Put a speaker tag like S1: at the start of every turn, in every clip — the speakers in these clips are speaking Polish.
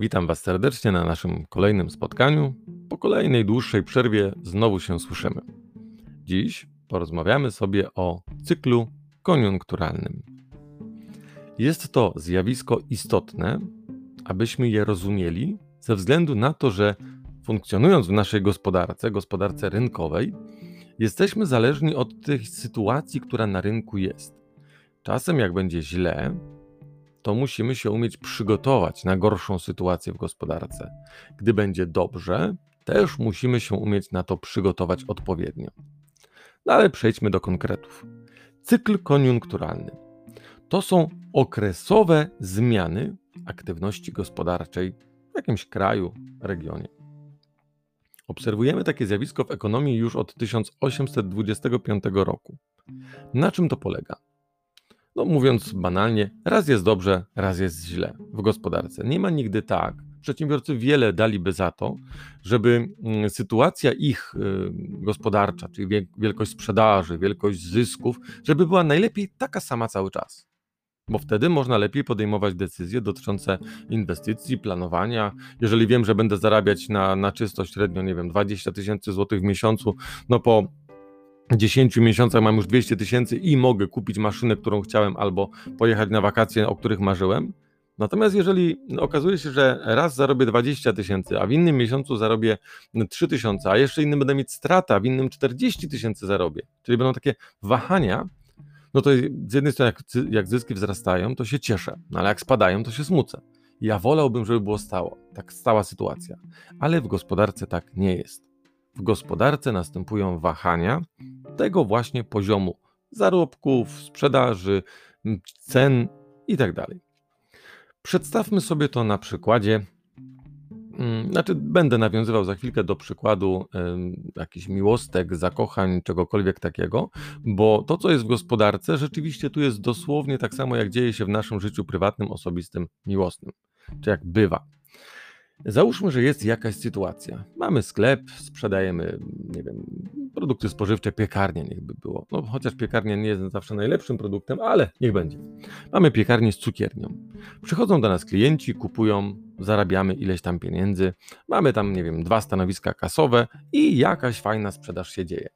S1: Witam Was serdecznie na naszym kolejnym spotkaniu. Po kolejnej dłuższej przerwie znowu się słyszymy. Dziś porozmawiamy sobie o cyklu koniunkturalnym. Jest to zjawisko istotne, abyśmy je rozumieli, ze względu na to, że funkcjonując w naszej gospodarce, gospodarce rynkowej, jesteśmy zależni od tej sytuacji, która na rynku jest. Czasem, jak będzie źle, to musimy się umieć przygotować na gorszą sytuację w gospodarce. Gdy będzie dobrze, też musimy się umieć na to przygotować odpowiednio. No ale przejdźmy do konkretów. Cykl koniunkturalny to są okresowe zmiany aktywności gospodarczej w jakimś kraju, regionie. Obserwujemy takie zjawisko w ekonomii już od 1825 roku. Na czym to polega? No, mówiąc banalnie, raz jest dobrze, raz jest źle w gospodarce. Nie ma nigdy tak. Przedsiębiorcy wiele daliby za to, żeby mm, sytuacja ich y, gospodarcza, czyli wielkość sprzedaży, wielkość zysków, żeby była najlepiej taka sama cały czas bo wtedy można lepiej podejmować decyzje dotyczące inwestycji, planowania. Jeżeli wiem, że będę zarabiać na, na czysto średnio, nie wiem, 20 tysięcy złotych w miesiącu, no po 10 miesiącach mam już 200 tysięcy i mogę kupić maszynę, którą chciałem, albo pojechać na wakacje, o których marzyłem. Natomiast jeżeli okazuje się, że raz zarobię 20 tysięcy, a w innym miesiącu zarobię 3 tysiące, a jeszcze innym będę mieć strata, a w innym 40 tysięcy zarobię, czyli będą takie wahania, no to z jednej strony jak, jak zyski wzrastają, to się cieszę, no ale jak spadają, to się smucę. Ja wolałbym, żeby było stało, tak stała sytuacja, ale w gospodarce tak nie jest. W gospodarce następują wahania tego właśnie poziomu zarobków, sprzedaży, cen itd. Tak Przedstawmy sobie to na przykładzie Mm, znaczy, będę nawiązywał za chwilkę do przykładu y, jakichś miłostek, zakochań, czegokolwiek takiego, bo to, co jest w gospodarce, rzeczywiście tu jest dosłownie tak samo, jak dzieje się w naszym życiu prywatnym, osobistym, miłosnym, czy jak bywa. Załóżmy, że jest jakaś sytuacja. Mamy sklep, sprzedajemy, nie wiem, produkty spożywcze, piekarnie niech by było. No, chociaż piekarnia nie jest zawsze najlepszym produktem, ale niech będzie. Mamy piekarnię z cukiernią. Przychodzą do nas klienci, kupują, zarabiamy ileś tam pieniędzy. Mamy tam, nie wiem, dwa stanowiska kasowe i jakaś fajna sprzedaż się dzieje.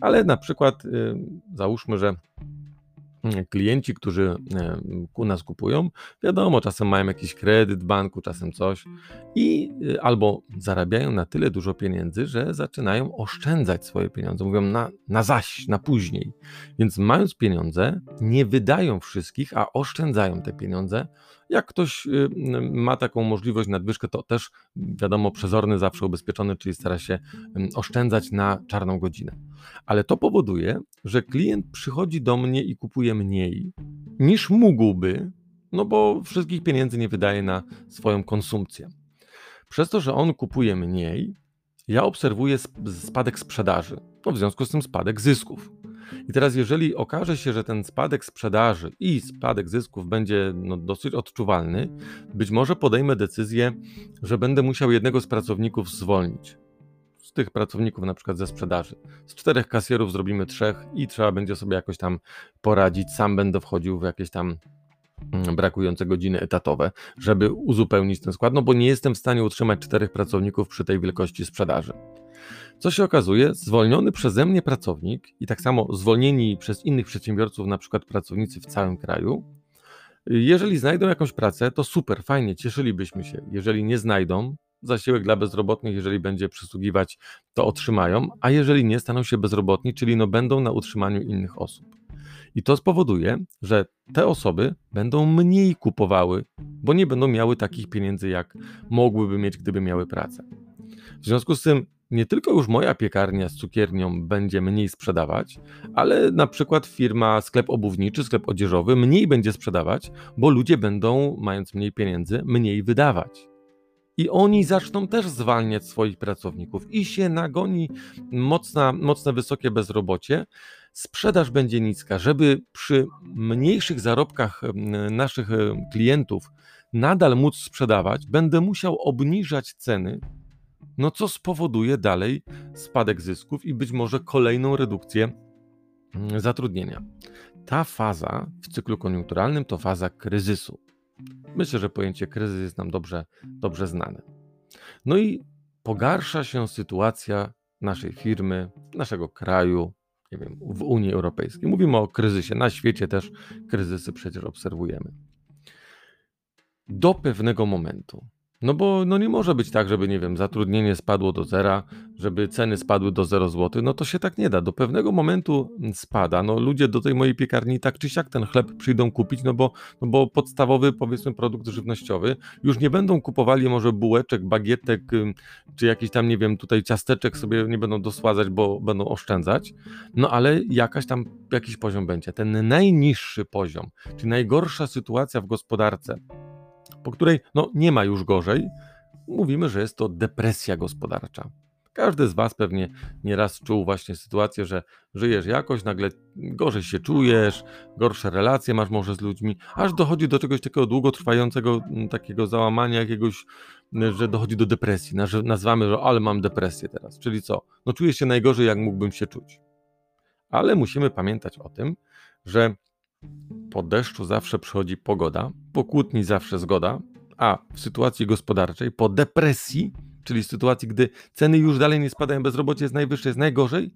S1: Ale na przykład, yy, załóżmy, że klienci, którzy e, u nas kupują, wiadomo, czasem mają jakiś kredyt banku, czasem coś i e, albo zarabiają na tyle dużo pieniędzy, że zaczynają oszczędzać swoje pieniądze. Mówią na, na zaś, na później. Więc mając pieniądze, nie wydają wszystkich, a oszczędzają te pieniądze. Jak ktoś y, ma taką możliwość, nadwyżkę, to też wiadomo, przezorny, zawsze ubezpieczony, czyli stara się oszczędzać na czarną godzinę. Ale to powoduje, że klient przychodzi do mnie i kupuje mniej niż mógłby, no bo wszystkich pieniędzy nie wydaje na swoją konsumpcję. Przez to, że on kupuje mniej, ja obserwuję spadek sprzedaży, no w związku z tym spadek zysków. I teraz, jeżeli okaże się, że ten spadek sprzedaży i spadek zysków będzie no, dosyć odczuwalny, być może podejmę decyzję, że będę musiał jednego z pracowników zwolnić. Z tych pracowników, na przykład ze sprzedaży. Z czterech kasjerów zrobimy trzech i trzeba będzie sobie jakoś tam poradzić. Sam będę wchodził w jakieś tam mm, brakujące godziny etatowe, żeby uzupełnić ten skład, no bo nie jestem w stanie utrzymać czterech pracowników przy tej wielkości sprzedaży. Co się okazuje, zwolniony przeze mnie pracownik i tak samo zwolnieni przez innych przedsiębiorców, na przykład pracownicy w całym kraju, jeżeli znajdą jakąś pracę, to super, fajnie, cieszylibyśmy się. Jeżeli nie znajdą, zasiłek dla bezrobotnych, jeżeli będzie przysługiwać, to otrzymają, a jeżeli nie, staną się bezrobotni, czyli no będą na utrzymaniu innych osób. I to spowoduje, że te osoby będą mniej kupowały, bo nie będą miały takich pieniędzy, jak mogłyby mieć, gdyby miały pracę. W związku z tym nie tylko już moja piekarnia z cukiernią będzie mniej sprzedawać, ale na przykład firma, sklep obuwniczy, sklep odzieżowy mniej będzie sprzedawać, bo ludzie będą, mając mniej pieniędzy, mniej wydawać. I oni zaczną też zwalniać swoich pracowników i się nagoni mocna, mocne, wysokie bezrobocie. Sprzedaż będzie niska. Żeby przy mniejszych zarobkach naszych klientów nadal móc sprzedawać, będę musiał obniżać ceny no co spowoduje dalej spadek zysków i być może kolejną redukcję mm, zatrudnienia. Ta faza w cyklu koniunkturalnym to faza kryzysu. Myślę, że pojęcie kryzys jest nam dobrze, dobrze znane. No i pogarsza się sytuacja naszej firmy, naszego kraju, nie wiem, w Unii Europejskiej. Mówimy o kryzysie, na świecie też kryzysy przecież obserwujemy. Do pewnego momentu. No bo no nie może być tak, żeby, nie wiem, zatrudnienie spadło do zera, żeby ceny spadły do 0 zł. No to się tak nie da. Do pewnego momentu spada. No ludzie do tej mojej piekarni tak czy siak ten chleb przyjdą kupić, no bo, no bo podstawowy, powiedzmy, produkt żywnościowy już nie będą kupowali może bułeczek, bagietek, czy jakiś tam, nie wiem, tutaj ciasteczek sobie nie będą dosładzać, bo będą oszczędzać. No ale jakaś tam, jakiś poziom będzie. Ten najniższy poziom, czyli najgorsza sytuacja w gospodarce, po której no, nie ma już gorzej, mówimy, że jest to depresja gospodarcza. Każdy z Was pewnie nieraz czuł właśnie sytuację, że żyjesz jakoś, nagle gorzej się czujesz, gorsze relacje masz może z ludźmi, aż dochodzi do czegoś takiego długotrwającego, takiego załamania jakiegoś, że dochodzi do depresji. Nazwamy, że ale mam depresję teraz. Czyli co? No czuję się najgorzej, jak mógłbym się czuć. Ale musimy pamiętać o tym, że po deszczu zawsze przychodzi pogoda, po kłótni zawsze zgoda, a w sytuacji gospodarczej, po depresji, czyli sytuacji, gdy ceny już dalej nie spadają, bezrobocie jest najwyższe, jest najgorzej,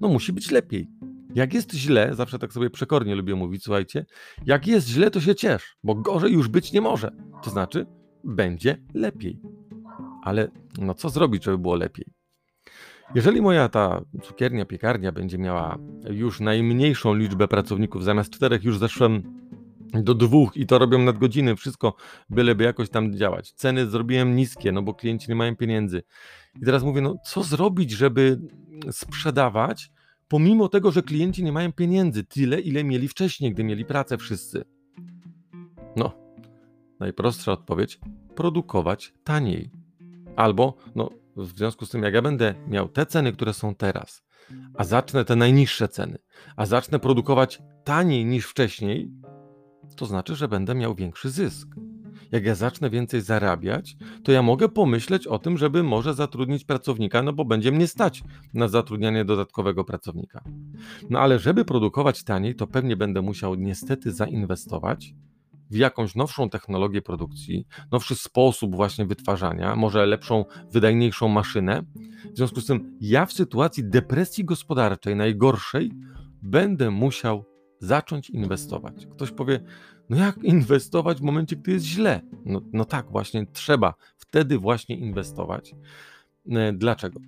S1: no musi być lepiej. Jak jest źle, zawsze tak sobie przekornie lubię mówić, słuchajcie, jak jest źle, to się ciesz, bo gorzej już być nie może. To znaczy, będzie lepiej. Ale no co zrobić, żeby było lepiej? Jeżeli moja ta cukiernia, piekarnia będzie miała już najmniejszą liczbę pracowników, zamiast czterech już zeszłem do dwóch i to robią nadgodziny, wszystko byleby jakoś tam działać. Ceny zrobiłem niskie, no bo klienci nie mają pieniędzy. I teraz mówię, no co zrobić, żeby sprzedawać, pomimo tego, że klienci nie mają pieniędzy, tyle ile mieli wcześniej, gdy mieli pracę wszyscy. No, najprostsza odpowiedź, produkować taniej. Albo, no, w związku z tym, jak ja będę miał te ceny, które są teraz, a zacznę te najniższe ceny, a zacznę produkować taniej niż wcześniej, to znaczy, że będę miał większy zysk. Jak ja zacznę więcej zarabiać, to ja mogę pomyśleć o tym, żeby może zatrudnić pracownika, no bo będzie mnie stać na zatrudnianie dodatkowego pracownika. No ale żeby produkować taniej, to pewnie będę musiał niestety zainwestować w jakąś nowszą technologię produkcji, nowszy sposób właśnie wytwarzania, może lepszą, wydajniejszą maszynę. W związku z tym, ja w sytuacji depresji gospodarczej, najgorszej, będę musiał zacząć inwestować. Ktoś powie, no jak inwestować w momencie, gdy jest źle? No, no tak, właśnie trzeba wtedy właśnie inwestować. E, dlaczego?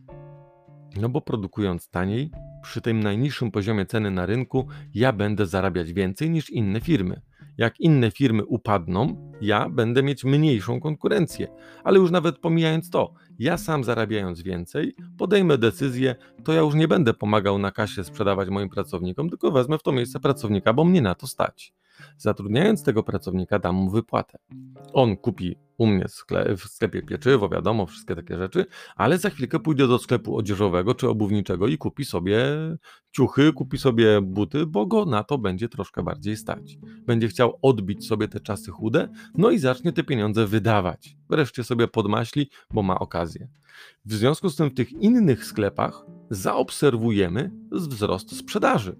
S1: No bo produkując taniej, przy tym najniższym poziomie ceny na rynku, ja będę zarabiać więcej niż inne firmy. Jak inne firmy upadną, ja będę mieć mniejszą konkurencję. Ale już nawet pomijając to, ja sam zarabiając więcej, podejmę decyzję, to ja już nie będę pomagał na kasie sprzedawać moim pracownikom, tylko wezmę w to miejsce pracownika, bo mnie na to stać. Zatrudniając tego pracownika, dam mu wypłatę. On kupi u mnie w sklepie pieczywo, wiadomo, wszystkie takie rzeczy, ale za chwilkę pójdzie do sklepu odzieżowego czy obuwniczego i kupi sobie ciuchy, kupi sobie buty, bo go na to będzie troszkę bardziej stać. Będzie chciał odbić sobie te czasy chude, no i zacznie te pieniądze wydawać. Wreszcie sobie podmaśli, bo ma okazję. W związku z tym w tych innych sklepach zaobserwujemy wzrost sprzedaży.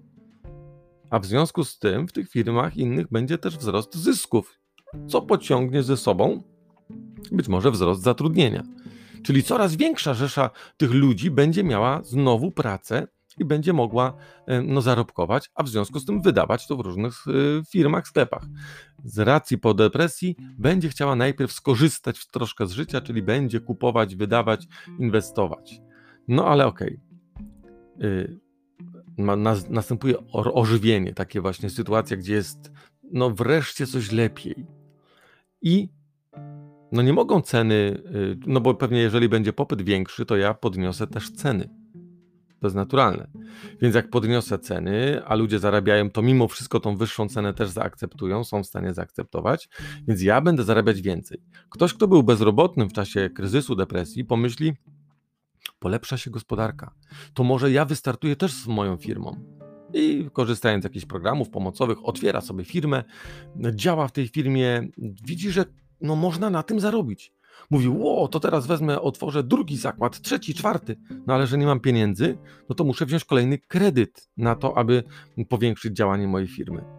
S1: A w związku z tym w tych firmach innych będzie też wzrost zysków, co pociągnie ze sobą być może wzrost zatrudnienia. Czyli coraz większa rzesza tych ludzi będzie miała znowu pracę i będzie mogła e, no, zarobkować, a w związku z tym wydawać to w różnych e, firmach, sklepach. Z racji po depresji będzie chciała najpierw skorzystać troszkę z życia, czyli będzie kupować, wydawać, inwestować. No ale okej. Okay następuje ożywienie, takie właśnie sytuacja, gdzie jest no wreszcie coś lepiej. I no nie mogą ceny, y, no bo pewnie jeżeli będzie popyt większy, to ja podniosę też ceny. To jest naturalne. Więc jak podniosę ceny, a ludzie zarabiają, to mimo wszystko tą wyższą cenę też zaakceptują, są w stanie zaakceptować, więc ja będę zarabiać więcej. Ktoś, kto był bezrobotnym w czasie kryzysu, depresji, pomyśli, polepsza się gospodarka. To może ja wystartuję też z moją firmą. I korzystając z jakichś programów pomocowych, otwiera sobie firmę, działa w tej firmie, widzi, że no można na tym zarobić. Mówi, ło, to teraz wezmę, otworzę drugi zakład, trzeci, czwarty. No ale że nie mam pieniędzy, no to muszę wziąć kolejny kredyt na to, aby powiększyć działanie mojej firmy.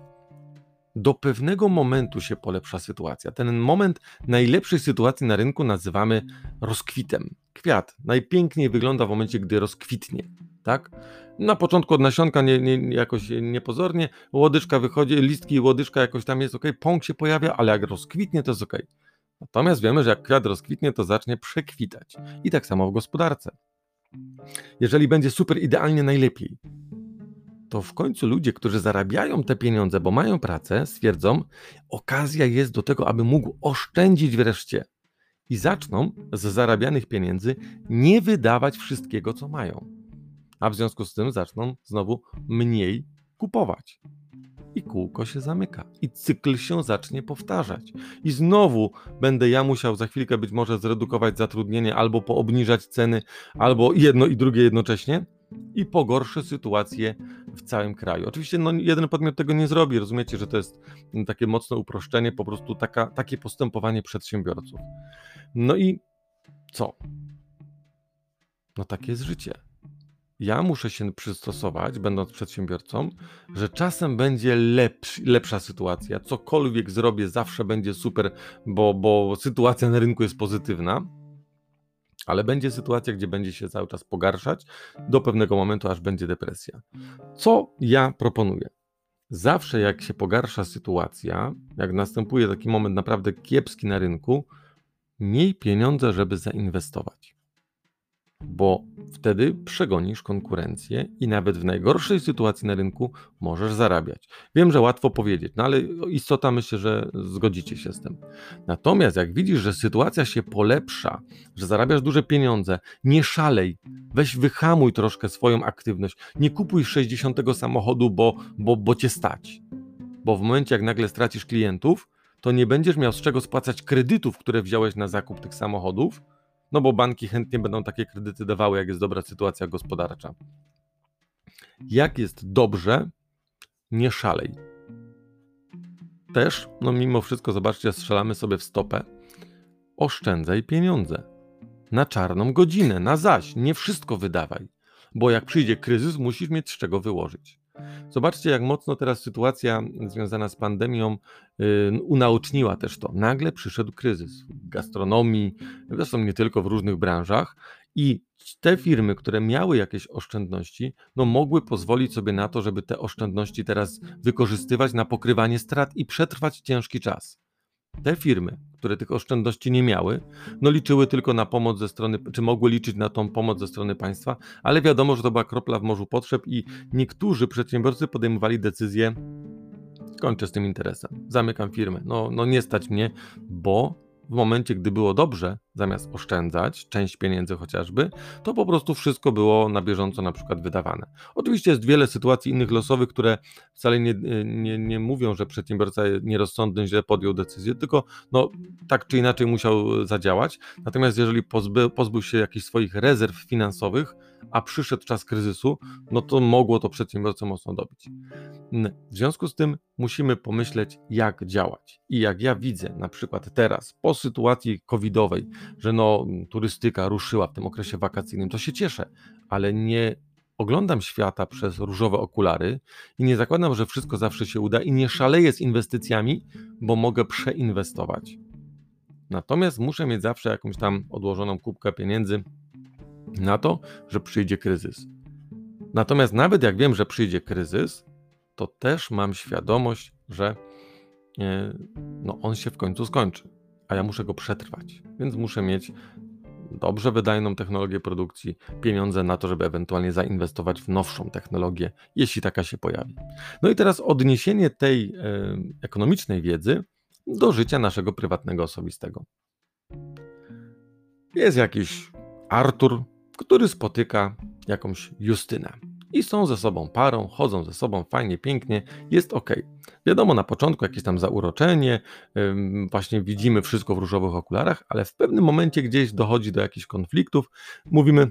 S1: Do pewnego momentu się polepsza sytuacja. Ten moment najlepszej sytuacji na rynku nazywamy rozkwitem. Kwiat najpiękniej wygląda w momencie, gdy rozkwitnie. Tak? Na początku od nasionka nie, nie, jakoś niepozornie, łodyczka wychodzi, listki łodyczka jakoś tam jest ok, pąk się pojawia, ale jak rozkwitnie, to jest ok. Natomiast wiemy, że jak kwiat rozkwitnie, to zacznie przekwitać. I tak samo w gospodarce. Jeżeli będzie super idealnie najlepiej, to w końcu ludzie, którzy zarabiają te pieniądze, bo mają pracę, stwierdzą, okazja jest do tego, aby mógł oszczędzić wreszcie. I zaczną z zarabianych pieniędzy nie wydawać wszystkiego, co mają. A w związku z tym zaczną znowu mniej kupować i kółko się zamyka. I cykl się zacznie powtarzać. I znowu będę ja musiał za chwilkę być może zredukować zatrudnienie, albo poobniżać ceny, albo jedno i drugie jednocześnie i pogorszy sytuację w całym kraju. Oczywiście no, jeden podmiot tego nie zrobi, rozumiecie, że to jest takie mocne uproszczenie, po prostu taka, takie postępowanie przedsiębiorców. No i co? No takie jest życie ja muszę się przystosować, będąc przedsiębiorcą, że czasem będzie lepsza sytuacja. Cokolwiek zrobię, zawsze będzie super, bo, bo sytuacja na rynku jest pozytywna. Ale będzie sytuacja, gdzie będzie się cały czas pogarszać do pewnego momentu, aż będzie depresja. Co ja proponuję? Zawsze, jak się pogarsza sytuacja, jak następuje taki moment naprawdę kiepski na rynku, miej pieniądze, żeby zainwestować bo wtedy przegonisz konkurencję i nawet w najgorszej sytuacji na rynku możesz zarabiać. Wiem, że łatwo powiedzieć, no ale istota myślę, że zgodzicie się z tym. Natomiast jak widzisz, że sytuacja się polepsza, że zarabiasz duże pieniądze, nie szalej, weź wyhamuj troszkę swoją aktywność, nie kupuj 60 samochodu, bo, bo, bo cię stać. Bo w momencie, jak nagle stracisz klientów, to nie będziesz miał z czego spłacać kredytów, które wziąłeś na zakup tych samochodów, no bo banki chętnie będą takie kredyty dawały, jak jest dobra sytuacja gospodarcza. Jak jest dobrze, nie szalej. Też, no mimo wszystko, zobaczcie, strzelamy sobie w stopę. Oszczędzaj pieniądze. Na czarną godzinę, na zaś. Nie wszystko wydawaj. Bo jak przyjdzie kryzys, musisz mieć z czego wyłożyć. Zobaczcie, jak mocno teraz sytuacja związana z pandemią yy, unaoczniła też to. Nagle przyszedł kryzys w gastronomii, zresztą nie tylko w różnych branżach, i te firmy, które miały jakieś oszczędności, no mogły pozwolić sobie na to, żeby te oszczędności teraz wykorzystywać na pokrywanie strat i przetrwać ciężki czas. Te firmy, które tych oszczędności nie miały, no liczyły tylko na pomoc ze strony, czy mogły liczyć na tą pomoc ze strony państwa, ale wiadomo, że to była kropla w morzu potrzeb i niektórzy przedsiębiorcy podejmowali decyzję, kończę z tym interesem, zamykam firmę, no, no nie stać mnie, bo w momencie, gdy było dobrze, zamiast oszczędzać część pieniędzy chociażby, to po prostu wszystko było na bieżąco na przykład wydawane. Oczywiście jest wiele sytuacji innych losowych, które wcale nie, nie, nie mówią, że przedsiębiorca nierozsądny źle podjął decyzję, tylko no, tak czy inaczej musiał zadziałać. Natomiast jeżeli pozby, pozbył się jakichś swoich rezerw finansowych, a przyszedł czas kryzysu, no to mogło to przedsiębiorcę mocno dobić. W związku z tym musimy pomyśleć, jak działać. I jak ja widzę, na przykład teraz, po sytuacji covidowej, że no, turystyka ruszyła w tym okresie wakacyjnym, to się cieszę, ale nie oglądam świata przez różowe okulary i nie zakładam, że wszystko zawsze się uda i nie szaleję z inwestycjami, bo mogę przeinwestować. Natomiast muszę mieć zawsze jakąś tam odłożoną kubkę pieniędzy na to, że przyjdzie kryzys. Natomiast nawet jak wiem, że przyjdzie kryzys, to też mam świadomość, że e, no, on się w końcu skończy, a ja muszę go przetrwać. Więc muszę mieć dobrze wydajną technologię produkcji, pieniądze na to, żeby ewentualnie zainwestować w nowszą technologię, jeśli taka się pojawi. No i teraz odniesienie tej e, ekonomicznej wiedzy do życia naszego prywatnego, osobistego. Jest jakiś Artur, który spotyka jakąś Justynę. I są ze sobą parą, chodzą ze sobą fajnie, pięknie, jest ok. Wiadomo, na początku jakieś tam zauroczenie, właśnie widzimy wszystko w różowych okularach, ale w pewnym momencie gdzieś dochodzi do jakichś konfliktów, mówimy,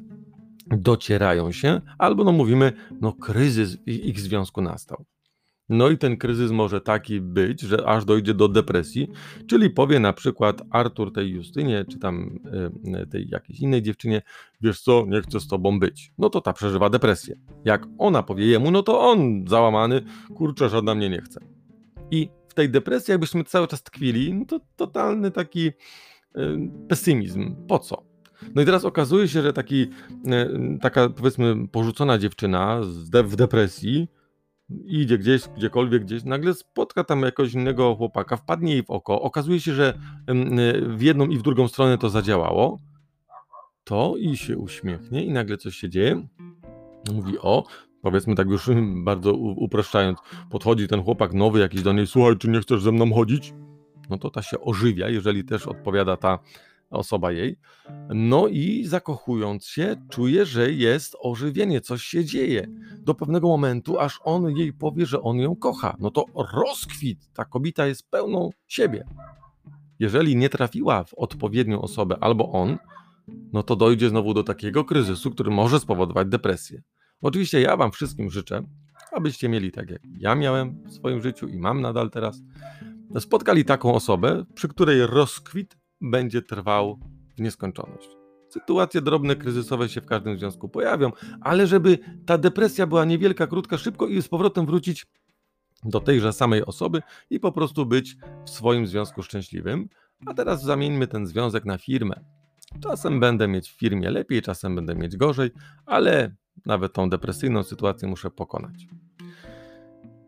S1: docierają się, albo no mówimy, no kryzys ich związku nastał. No i ten kryzys może taki być, że aż dojdzie do depresji, czyli powie na przykład Artur tej Justynie, czy tam y, tej jakiejś innej dziewczynie, wiesz co, nie chcę z tobą być. No to ta przeżywa depresję. Jak ona powie jemu, no to on załamany, kurczę, żadna mnie nie chce. I w tej depresji, jakbyśmy cały czas tkwili, no to totalny taki y, pesymizm. Po co? No i teraz okazuje się, że taki, taka powiedzmy porzucona dziewczyna w depresji idzie gdzieś, gdziekolwiek, gdzieś, nagle spotka tam jakiegoś innego chłopaka, wpadnie jej w oko, okazuje się, że w jedną i w drugą stronę to zadziałało, to i się uśmiechnie i nagle coś się dzieje. Mówi, o, powiedzmy tak już bardzo upraszczając, podchodzi ten chłopak nowy jakiś do niej, słuchaj, czy nie chcesz ze mną chodzić? No to ta się ożywia, jeżeli też odpowiada ta osoba jej. No i zakochując się, czuje, że jest ożywienie, coś się dzieje. Do pewnego momentu, aż on jej powie, że on ją kocha. No to rozkwit, ta kobieta jest pełną siebie. Jeżeli nie trafiła w odpowiednią osobę albo on, no to dojdzie znowu do takiego kryzysu, który może spowodować depresję. Oczywiście ja Wam wszystkim życzę, abyście mieli tak jak ja miałem w swoim życiu i mam nadal teraz, spotkali taką osobę, przy której rozkwit będzie trwał w nieskończoność. Sytuacje drobne, kryzysowe się w każdym związku pojawią, ale żeby ta depresja była niewielka, krótka, szybko i z powrotem wrócić do tejże samej osoby i po prostu być w swoim związku szczęśliwym. A teraz zamieńmy ten związek na firmę. Czasem będę mieć w firmie lepiej, czasem będę mieć gorzej, ale nawet tą depresyjną sytuację muszę pokonać.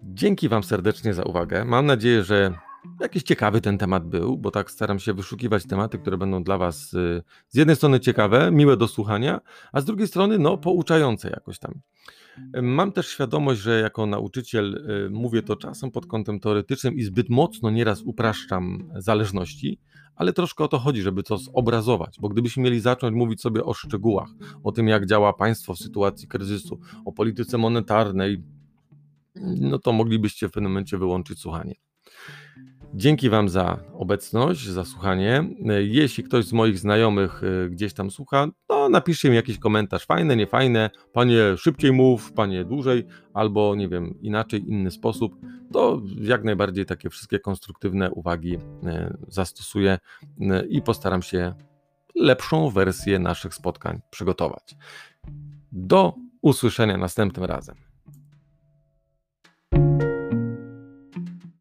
S1: Dzięki Wam serdecznie za uwagę. Mam nadzieję, że jakiś ciekawy ten temat był, bo tak staram się wyszukiwać tematy, które będą dla Was y, z jednej strony ciekawe, miłe do słuchania, a z drugiej strony no pouczające jakoś tam. Mam też świadomość, że jako nauczyciel y, mówię to czasem pod kątem teoretycznym i zbyt mocno nieraz upraszczam zależności, ale troszkę o to chodzi, żeby to zobrazować, bo gdybyśmy mieli zacząć mówić sobie o szczegółach, o tym jak działa państwo w sytuacji kryzysu, o polityce monetarnej, no to moglibyście w pewnym momencie wyłączyć słuchanie. Dzięki Wam za obecność, za słuchanie. Jeśli ktoś z moich znajomych y, gdzieś tam słucha, to napiszcie mi jakiś komentarz, fajne, niefajne, panie szybciej mów, panie dłużej, albo nie wiem, inaczej, inny sposób. To jak najbardziej takie wszystkie konstruktywne uwagi y, zastosuję i postaram się lepszą wersję naszych spotkań przygotować. Do usłyszenia następnym razem.